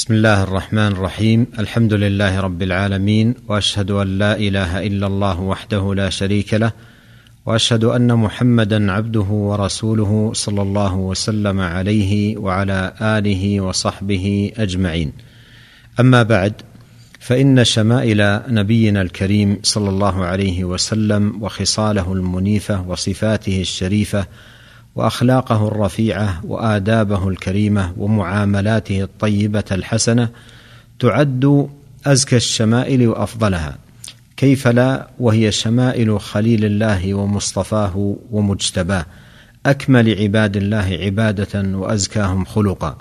بسم الله الرحمن الرحيم. الحمد لله رب العالمين وأشهد أن لا إله إلا الله وحده لا شريك له وأشهد أن محمدا عبده ورسوله صلى الله وسلم عليه وعلى آله وصحبه أجمعين. أما بعد فإن شمائل نبينا الكريم صلى الله عليه وسلم وخصاله المنيفة وصفاته الشريفة وأخلاقه الرفيعة وآدابه الكريمة ومعاملاته الطيبة الحسنة تعد أزكى الشمائل وأفضلها. كيف لا؟ وهي شمائل خليل الله ومصطفاه ومجتباه. أكمل عباد الله عبادة وأزكاهم خلقا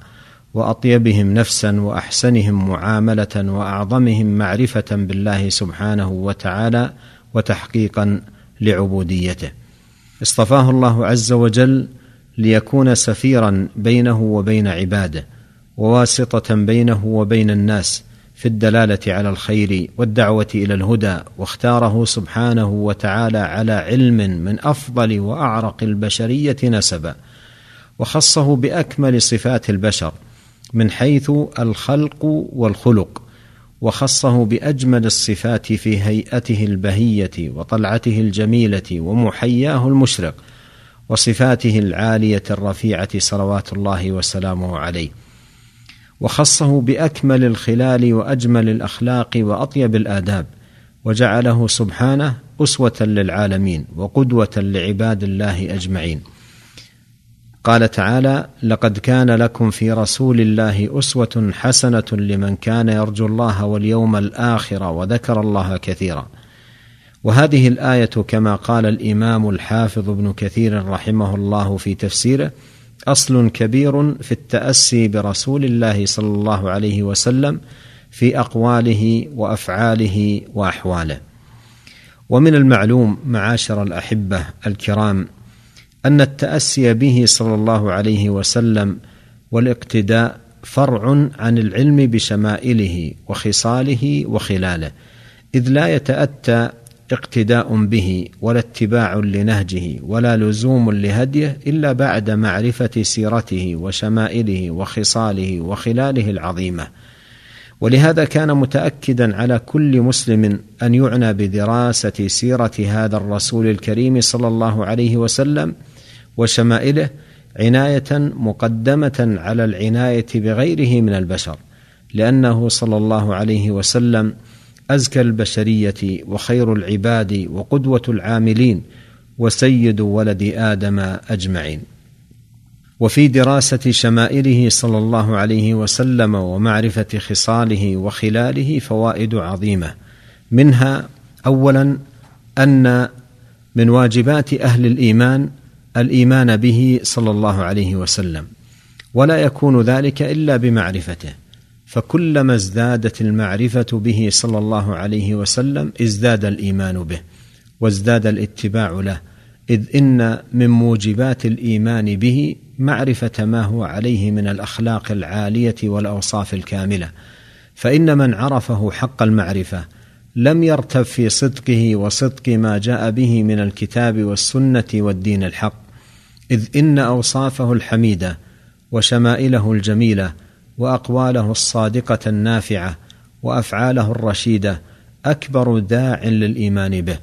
وأطيبهم نفسا وأحسنهم معاملة وأعظمهم معرفة بالله سبحانه وتعالى وتحقيقا لعبوديته. اصطفاه الله عز وجل ليكون سفيرا بينه وبين عباده وواسطة بينه وبين الناس في الدلالة على الخير والدعوة إلى الهدى واختاره سبحانه وتعالى على علم من أفضل وأعرق البشرية نسبا وخصه بأكمل صفات البشر من حيث الخلق والخلق. وخصه بأجمل الصفات في هيئته البهية وطلعته الجميلة ومحياه المشرق وصفاته العالية الرفيعة صلوات الله وسلامه عليه. وخصه بأكمل الخلال وأجمل الأخلاق وأطيب الآداب وجعله سبحانه أسوة للعالمين وقدوة لعباد الله أجمعين. قال تعالى لقد كان لكم في رسول الله أسوة حسنة لمن كان يرجو الله واليوم الآخر وذكر الله كثيرا. وهذه الآية كما قال الإمام الحافظ ابن كثير رحمه الله في تفسيره أصل كبير في التأسي برسول الله صلى الله عليه وسلم في أقواله وأفعاله وأحواله. ومن المعلوم معاشر الأحبة الكرام أن التأسي به صلى الله عليه وسلم والاقتداء فرع عن العلم بشمائله وخصاله وخلاله إذ لا يتأتى اقتداء به ولا اتباع لنهجه ولا لزوم لهديه إلا بعد معرفة سيرته وشمائله وخصاله وخلاله العظيمة. ولهذا كان متأكدا على كل مسلم أن يعنى بدراسة سيرة هذا الرسول الكريم صلى الله عليه وسلم وشمائله عناية مقدمة على العناية بغيره من البشر لأنه صلى الله عليه وسلم أزكى البشرية وخير العباد وقدوة العاملين وسيد ولد آدم أجمعين. وفي دراسة شمائله صلى الله عليه وسلم ومعرفة خصاله وخلاله فوائد عظيمة. منها اولا أن من واجبات أهل الإيمان الإيمان به صلى الله عليه وسلم ولا يكون ذلك إلا بمعرفته. فكلما ازدادت المعرفة به صلى الله عليه وسلم ازداد الإيمان به وازداد الاتباع له إذ إن من موجبات الإيمان به معرفة ما هو عليه من الأخلاق العالية والأوصاف الكاملة. فإن من عرفه حق المعرفة لم يرتب في صدقه وصدق ما جاء به من الكتاب والسنة والدين الحق. إذ إن أوصافه الحميدة وشمائله الجميلة وأقواله الصادقة النافعة وأفعاله الرشيدة أكبر داع للإيمان به.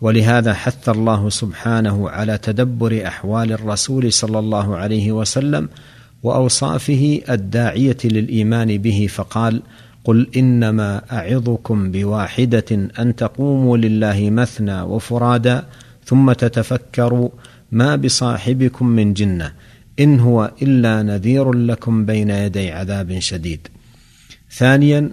ولهذا حث الله سبحانه على تدبر أحوال الرسول صلى الله عليه وسلم وأوصافه الداعية للإيمان به فقال قل إنما أعظكم بواحدة أن تقوموا لله مثنى وفرادا ثم تتفكروا ما بصاحبكم من جنة إن هو إلا نذير لكم بين يدي عذاب شديد. ثانيا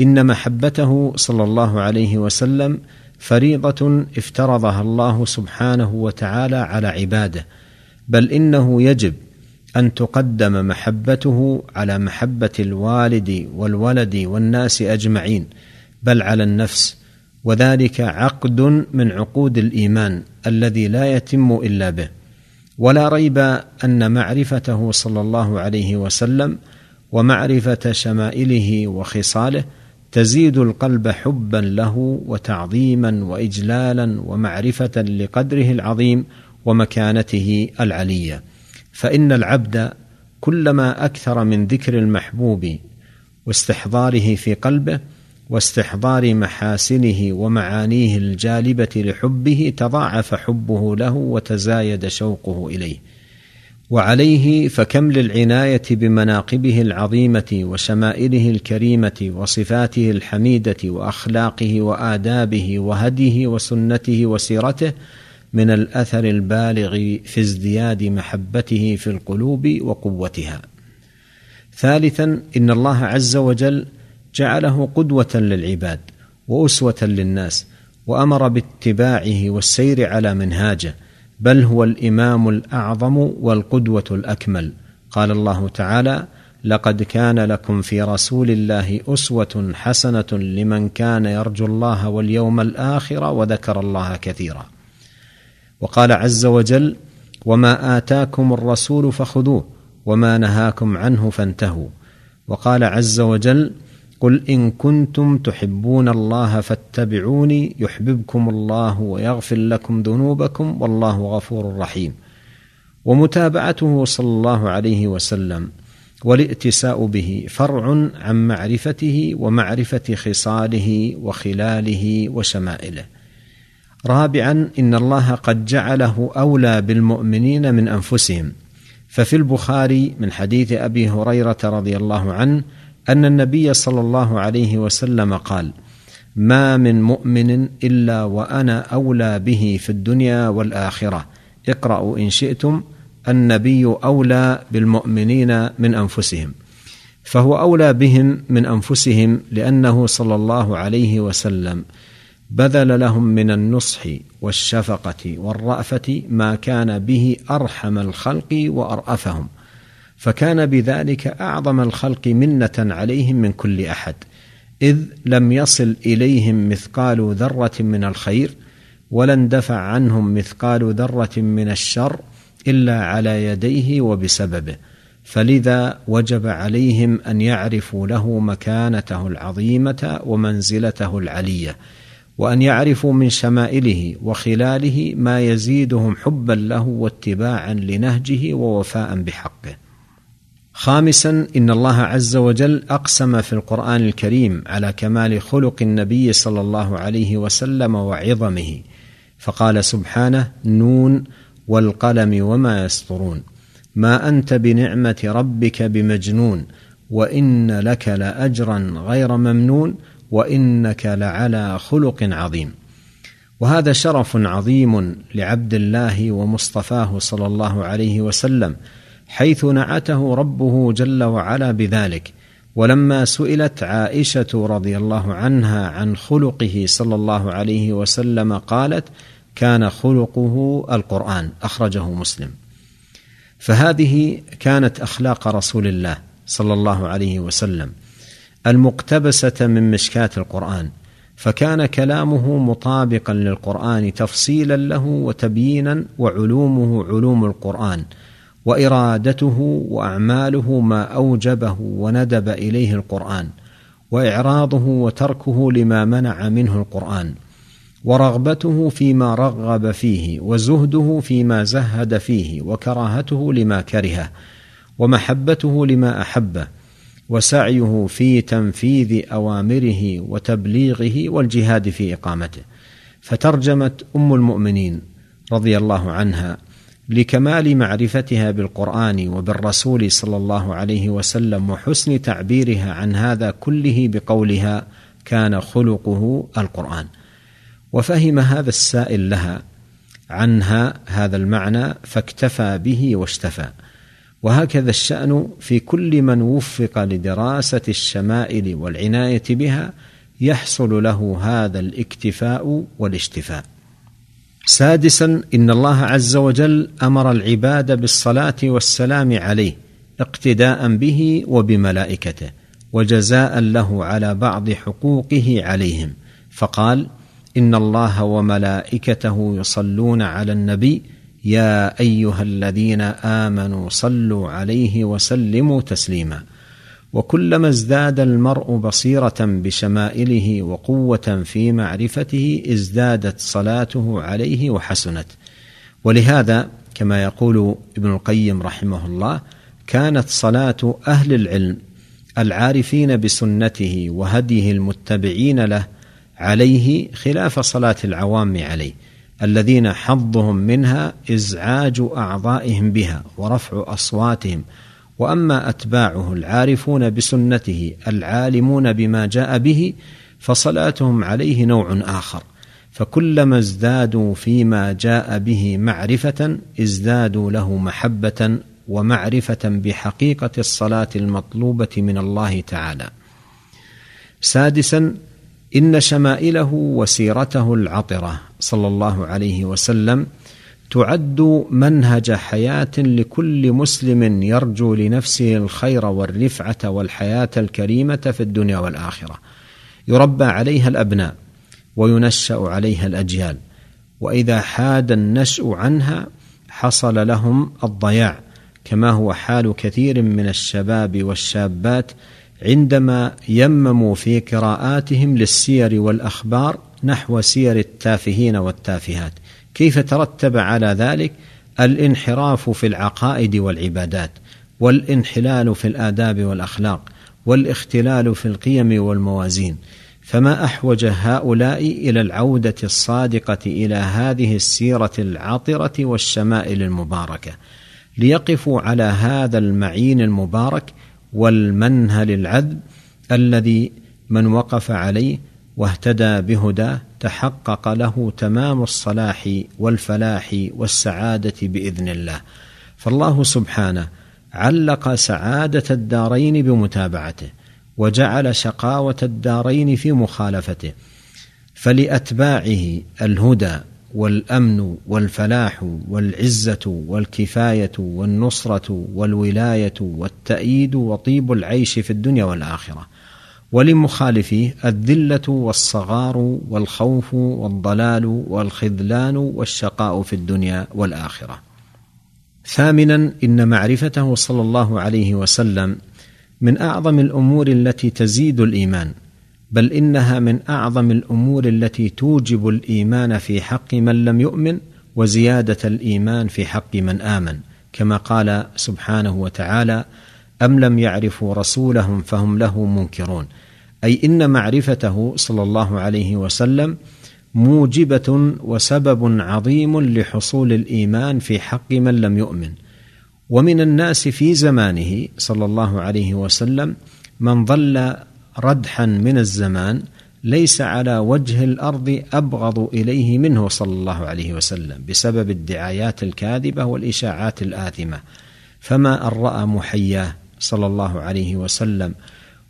إن محبته صلى الله عليه وسلم فريضة افترضها الله سبحانه وتعالى على عباده بل إنه يجب أن تقدم محبته على محبة الوالد والولد والناس أجمعين بل على النفس وذلك عقد من عقود الإيمان. الذي لا يتم إلا به. ولا ريب أن معرفته صلى الله عليه وسلم ومعرفة شمائله وخصاله تزيد القلب حبا له وتعظيما واجلالا ومعرفة لقدره العظيم ومكانته العلية. فإن العبد كلما أكثر من ذكر المحبوب واستحضاره في قلبه واستحضار محاسنه ومعانيه الجالبة لحبه تضاعف حبه له وتزايد شوقه إليه. وعليه فكم للعنايه بمناقبه العظيمة وشمائله الكريمة وصفاته الحميدة وأخلاقه وآدابه وهديه وسنته وسيرته من الأثر البالغ في ازدياد محبته في القلوب وقوتها. ثالثا إن الله عز وجل جعله قدوة للعباد وأسوة للناس وأمر باتباعه والسير على منهاجه بل هو الإمام الأعظم والقدوة الأكمل. قال الله تعالى لقد كان لكم في رسول الله أسوة حسنة لمن كان يرجو الله واليوم الآخر وذكر الله كثيرا. وقال عز وجل وما آتاكم الرسول فخذوه وما نهاكم عنه فانتهوا. وقال عز وجل قل ان كنتم تحبون الله فاتبعوني يحببكم الله ويغفر لكم ذنوبكم والله غفور رحيم. ومتابعته صلى الله عليه وسلم. والائتساء به فرع عن معرفته ومعرفه خصاله وخلاله وشمائله. رابعا ان الله قد جعله اولى بالمؤمنين من انفسهم. ففي البخاري من حديث أبي هريرة رضي الله عنه أن النبي صلى الله عليه وسلم قال ما من مؤمن إلا وأنا أولى به في الدنيا والآخرة. اقرأوا إن شئتم النبي أولى بالمؤمنين من أنفسهم. فهو أولى بهم من أنفسهم لأنه صلى الله عليه وسلم بذل لهم من النصح والشفقة والرأفة ما كان به أرحم الخلق وأرأفهم. فكان بذلك أعظم الخلق منة عليهم من كل أحد إذ لم يصل إليهم مثقال ذرة من الخير ولا اندفع عنهم مثقال ذرة من الشر إلا على يديه وبسببه. فلذا وجب عليهم أن يعرفوا له مكانته العظيمة ومنزلته العلية وأن يعرفوا من شمائله وخلاله ما يزيدهم حبا له واتباعا لنهجه ووفاء بحقه. خامسا إن الله عز وجل أقسم في القرآن الكريم على كمال خلق النبي صلى الله عليه وسلم وعظمه فقال سبحانه نون والقلم وما يسطرون ما أنت بنعمة ربك بمجنون وإن لك لاجرا غير ممنون وإنك لعلى خلق عظيم. وهذا شرف عظيم لعبد الله ومصطفاه صلى الله عليه وسلم حيث نعته ربه جل وعلا بذلك. ولما سئلت عائشة رضي الله عنها عن خلقه صلى الله عليه وسلم قالت كان خلقه القرآن أخرجه مسلم. فهذه كانت أخلاق رسول الله صلى الله عليه وسلم المقتبسة من مشكاه القرآن. فكان كلامه مطابقا للقرآن تفصيلا له وتبيينا وعلومه علوم القرآن. وإرادته وأعماله ما أوجبه وندب إليه القرآن وإعراضه وتركه لما منع منه القرآن ورغبته فيما رغب فيه وزهده فيما زهد فيه وكراهته لما كرهه ومحبته لما أحبه وسعيه في تنفيذ أوامره وتبليغه والجهاد في إقامته. فترجمت أم المؤمنين رضي الله عنها لكمال معرفتها بالقرآن وبالرسول صلى الله عليه وسلم وحسن تعبيرها عن هذا كله بقولها كان خلقه القرآن. وفهم هذا السائل لها عنها هذا المعنى فاكتفى به واشتفى وهكذا الشأن في كل من وفق لدراسة الشمائل والعناية بها يحصل له هذا الاكتفاء والاشتفاء سادسا إن الله عز وجل أمر العباد بالصلاة والسلام عليه اقتداء به وبملائكته وجزاء له على بعض حقوقه عليهم. فقال إن الله وملائكته يصلون على النبي يا أيها الذين آمنوا صلوا عليه وسلموا تسليما. وكلما ازداد المرء بصيرة بشمائله وقوة في معرفته ازدادت صلاته عليه وحسنت. ولهذا كما يقول ابن القيم رحمه الله كانت صلاة أهل العلم العارفين بسنته وهديه المتبعين له عليه خلاف صلاة العوام عليه الذين حظهم منها إزعاج أعضائهم بها ورفع أصواتهم وأما أتباعه العارفون بسنته العالمون بما جاء به فصلاتهم عليه نوع آخر فكلما ازدادوا فيما جاء به معرفة ازدادوا له محبة ومعرفة بحقيقة الصلاة المطلوبة من الله تعالى. سادسا إن شمائله وسيرته العطرة صلى الله عليه وسلم تعد منهج حياة لكل مسلم يرجو لنفسه الخير والرفعة والحياة الكريمة في الدنيا والآخرة. يربى عليها الأبناء وينشأ عليها الأجيال. وإذا حاد النشأ عنها حصل لهم الضياع كما هو حال كثير من الشباب والشابات عندما يمموا في قراءاتهم للسير والأخبار نحو سير التافهين والتافهات. كيف ترتب على ذلك الانحراف في العقائد والعبادات والانحلال في الآداب والأخلاق والاختلال في القيم والموازين. فما أحوج هؤلاء إلى العودة الصادقة إلى هذه السيرة العطرة والشمائل المباركة ليقفوا على هذا المعين المبارك والمنهل العذب الذي من وقف عليه واهتدى بهداه تحقق له تمام الصلاح والفلاح والسعادة بإذن الله. فالله سبحانه علق سعادة الدارين بمتابعته وجعل شقاوة الدارين في مخالفته. فلأتباعه الهدى والأمن والفلاح والعزة والكفاية والنصرة والولاية والتأييد وطيب العيش في الدنيا والآخرة. ولمخالفيه الذلة والصغار والخوف والضلال والخذلان والشقاء في الدنيا والآخرة. ثامنا إن معرفته صلى الله عليه وسلم من أعظم الأمور التي تزيد الإيمان بل إنها من أعظم الأمور التي توجب الإيمان في حق من لم يؤمن وزيادة الإيمان في حق من آمن كما قال سبحانه وتعالى أم لم يعرفوا رسولهم فهم له منكرون. أي إن معرفته صلى الله عليه وسلم موجبة وسبب عظيم لحصول الإيمان في حق من لم يؤمن. ومن الناس في زمانه صلى الله عليه وسلم من ظل ردحا من الزمان ليس على وجه الأرض أبغض إليه منه صلى الله عليه وسلم بسبب الدعايات الكاذبة والإشاعات الآثمة. فما أن رأى محياه صلى الله عليه وسلم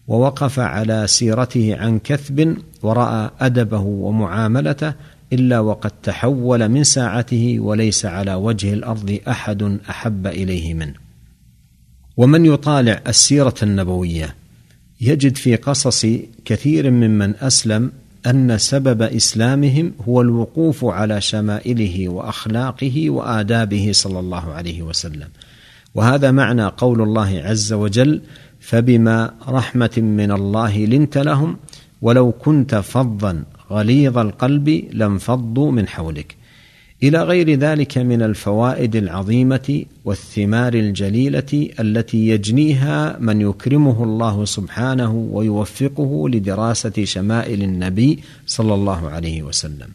ووقف على سيرته عن كثب ورأى أدبه ومعاملته إلا وقد تحول من ساعته وليس على وجه الأرض أحد أحب إليه منه. ومن يطالع السيرة النبوية؟ يجد في قصص كثير ممن أسلم أن سبب إسلامهم هو الوقوف على شمائله وأخلاقه وآدابه صلى الله عليه وسلم. وهذا معنى قول الله عز وجل فبما رحمة من الله لنت لهم ولو كنت فظا غليظ القلب لانفضوا من حولك. إلى غير ذلك من الفوائد العظيمة والثمار الجليلة التي يجنيها من يكرمه الله سبحانه ويوفقه لدراسة شمائل النبي صلى الله عليه وسلم.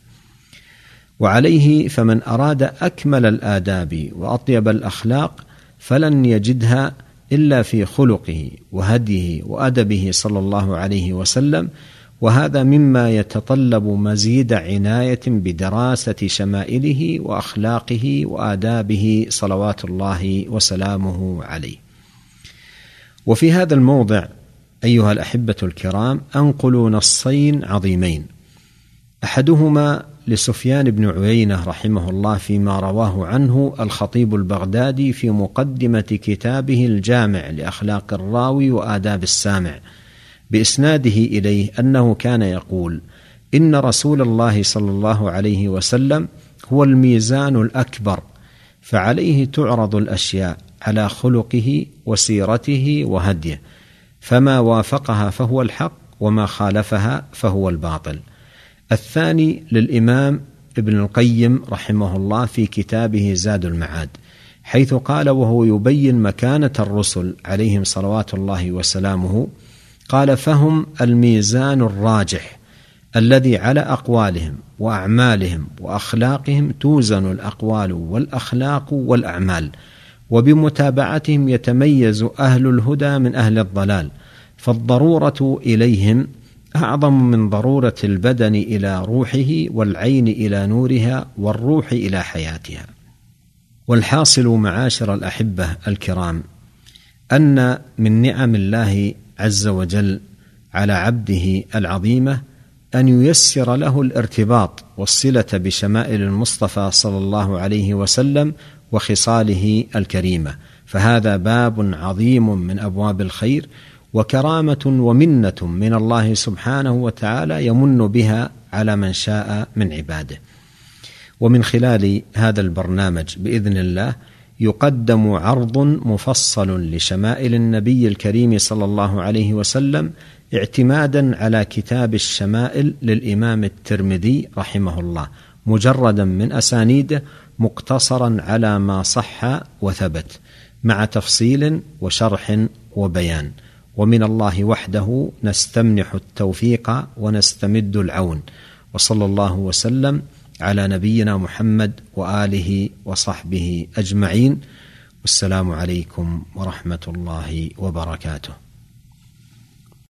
وعليه فمن أراد أكمل الآداب وأطيب الأخلاق فلن يجدها إلا في خلقه وهديه وأدبه صلى الله عليه وسلم وهذا مما يتطلب مزيد عناية بدراسة شمائله وأخلاقه وآدابه صلوات الله وسلامه عليه. وفي هذا الموضع أيها الأحبة الكرام انقل نصين عظيمين. أحدهما لسفيان بن عيينة رحمه الله فيما رواه عنه الخطيب البغدادي في مقدمة كتابه الجامع لأخلاق الراوي وآداب السامع. بإسناده إليه أنه كان يقول إن رسول الله صلى الله عليه وسلم هو الميزان الأكبر فعليه تعرض الأشياء على خلقه وسيرته وهديه فما وافقها فهو الحق وما خالفها فهو الباطل. الثاني للإمام ابن القيم رحمه الله في كتابه زاد المعاد حيث قال وهو يبين مكانة الرسل عليهم صلوات الله وسلامه قال فهم الميزان الراجح الذي على أقوالهم وأعمالهم وأخلاقهم توزن الأقوال والأخلاق والأعمال وبمتابعتهم يتميز أهل الهدى من أهل الضلال فالضرورة إليهم أعظم من ضرورة البدن إلى روحه والعين إلى نورها والروح إلى حياتها. والحاصل معاشر الأحبة الكرام أن من نعم الله عز وجل على عبده العظيمة أن ييسر له الارتباط والصلة بشمائل المصطفى صلى الله عليه وسلم وخصاله الكريمة. فهذا باب عظيم من أبواب الخير وكرامة ومنة من الله سبحانه وتعالى يمن بها على من شاء من عباده. ومن خلال هذا البرنامج بإذن الله يقدم عرض مفصل لشمائل النبي الكريم صلى الله عليه وسلم اعتمادا على كتاب الشمائل للإمام الترمذي رحمه الله مجردا من اسانيده مقتصرا على ما صح وثبت مع تفصيل وشرح وبيان. ومن الله وحده نستمنح التوفيق ونستمد العون. وصلى الله وسلم على نبينا محمد وآله وصحبه أجمعين. والسلام عليكم ورحمة الله وبركاته.